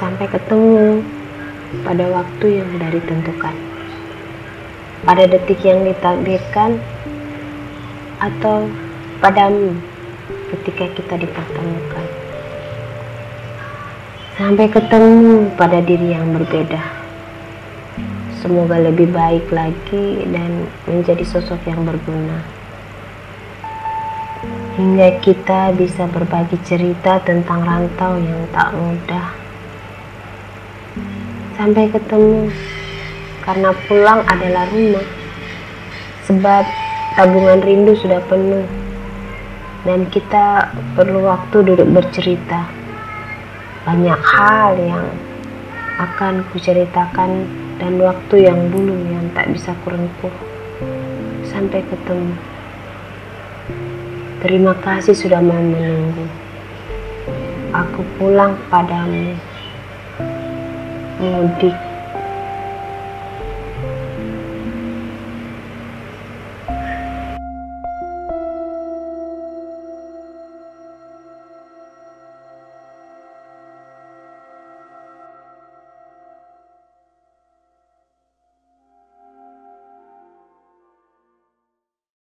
Sampai ketemu pada waktu yang sudah ditentukan. Pada detik yang ditakdirkan atau padamu ketika kita dipertemukan. Sampai ketemu pada diri yang berbeda. Semoga lebih baik lagi dan menjadi sosok yang berguna. Hingga kita bisa berbagi cerita tentang rantau yang tak mudah. Sampai ketemu karena pulang adalah rumah. Sebab tabungan rindu sudah penuh dan kita perlu waktu duduk bercerita. Banyak hal yang akan kuceritakan dan waktu yang dulu yang tak bisa kurengkuh. Sampai ketemu. Terima kasih sudah mau menunggu. Aku pulang padamu. multi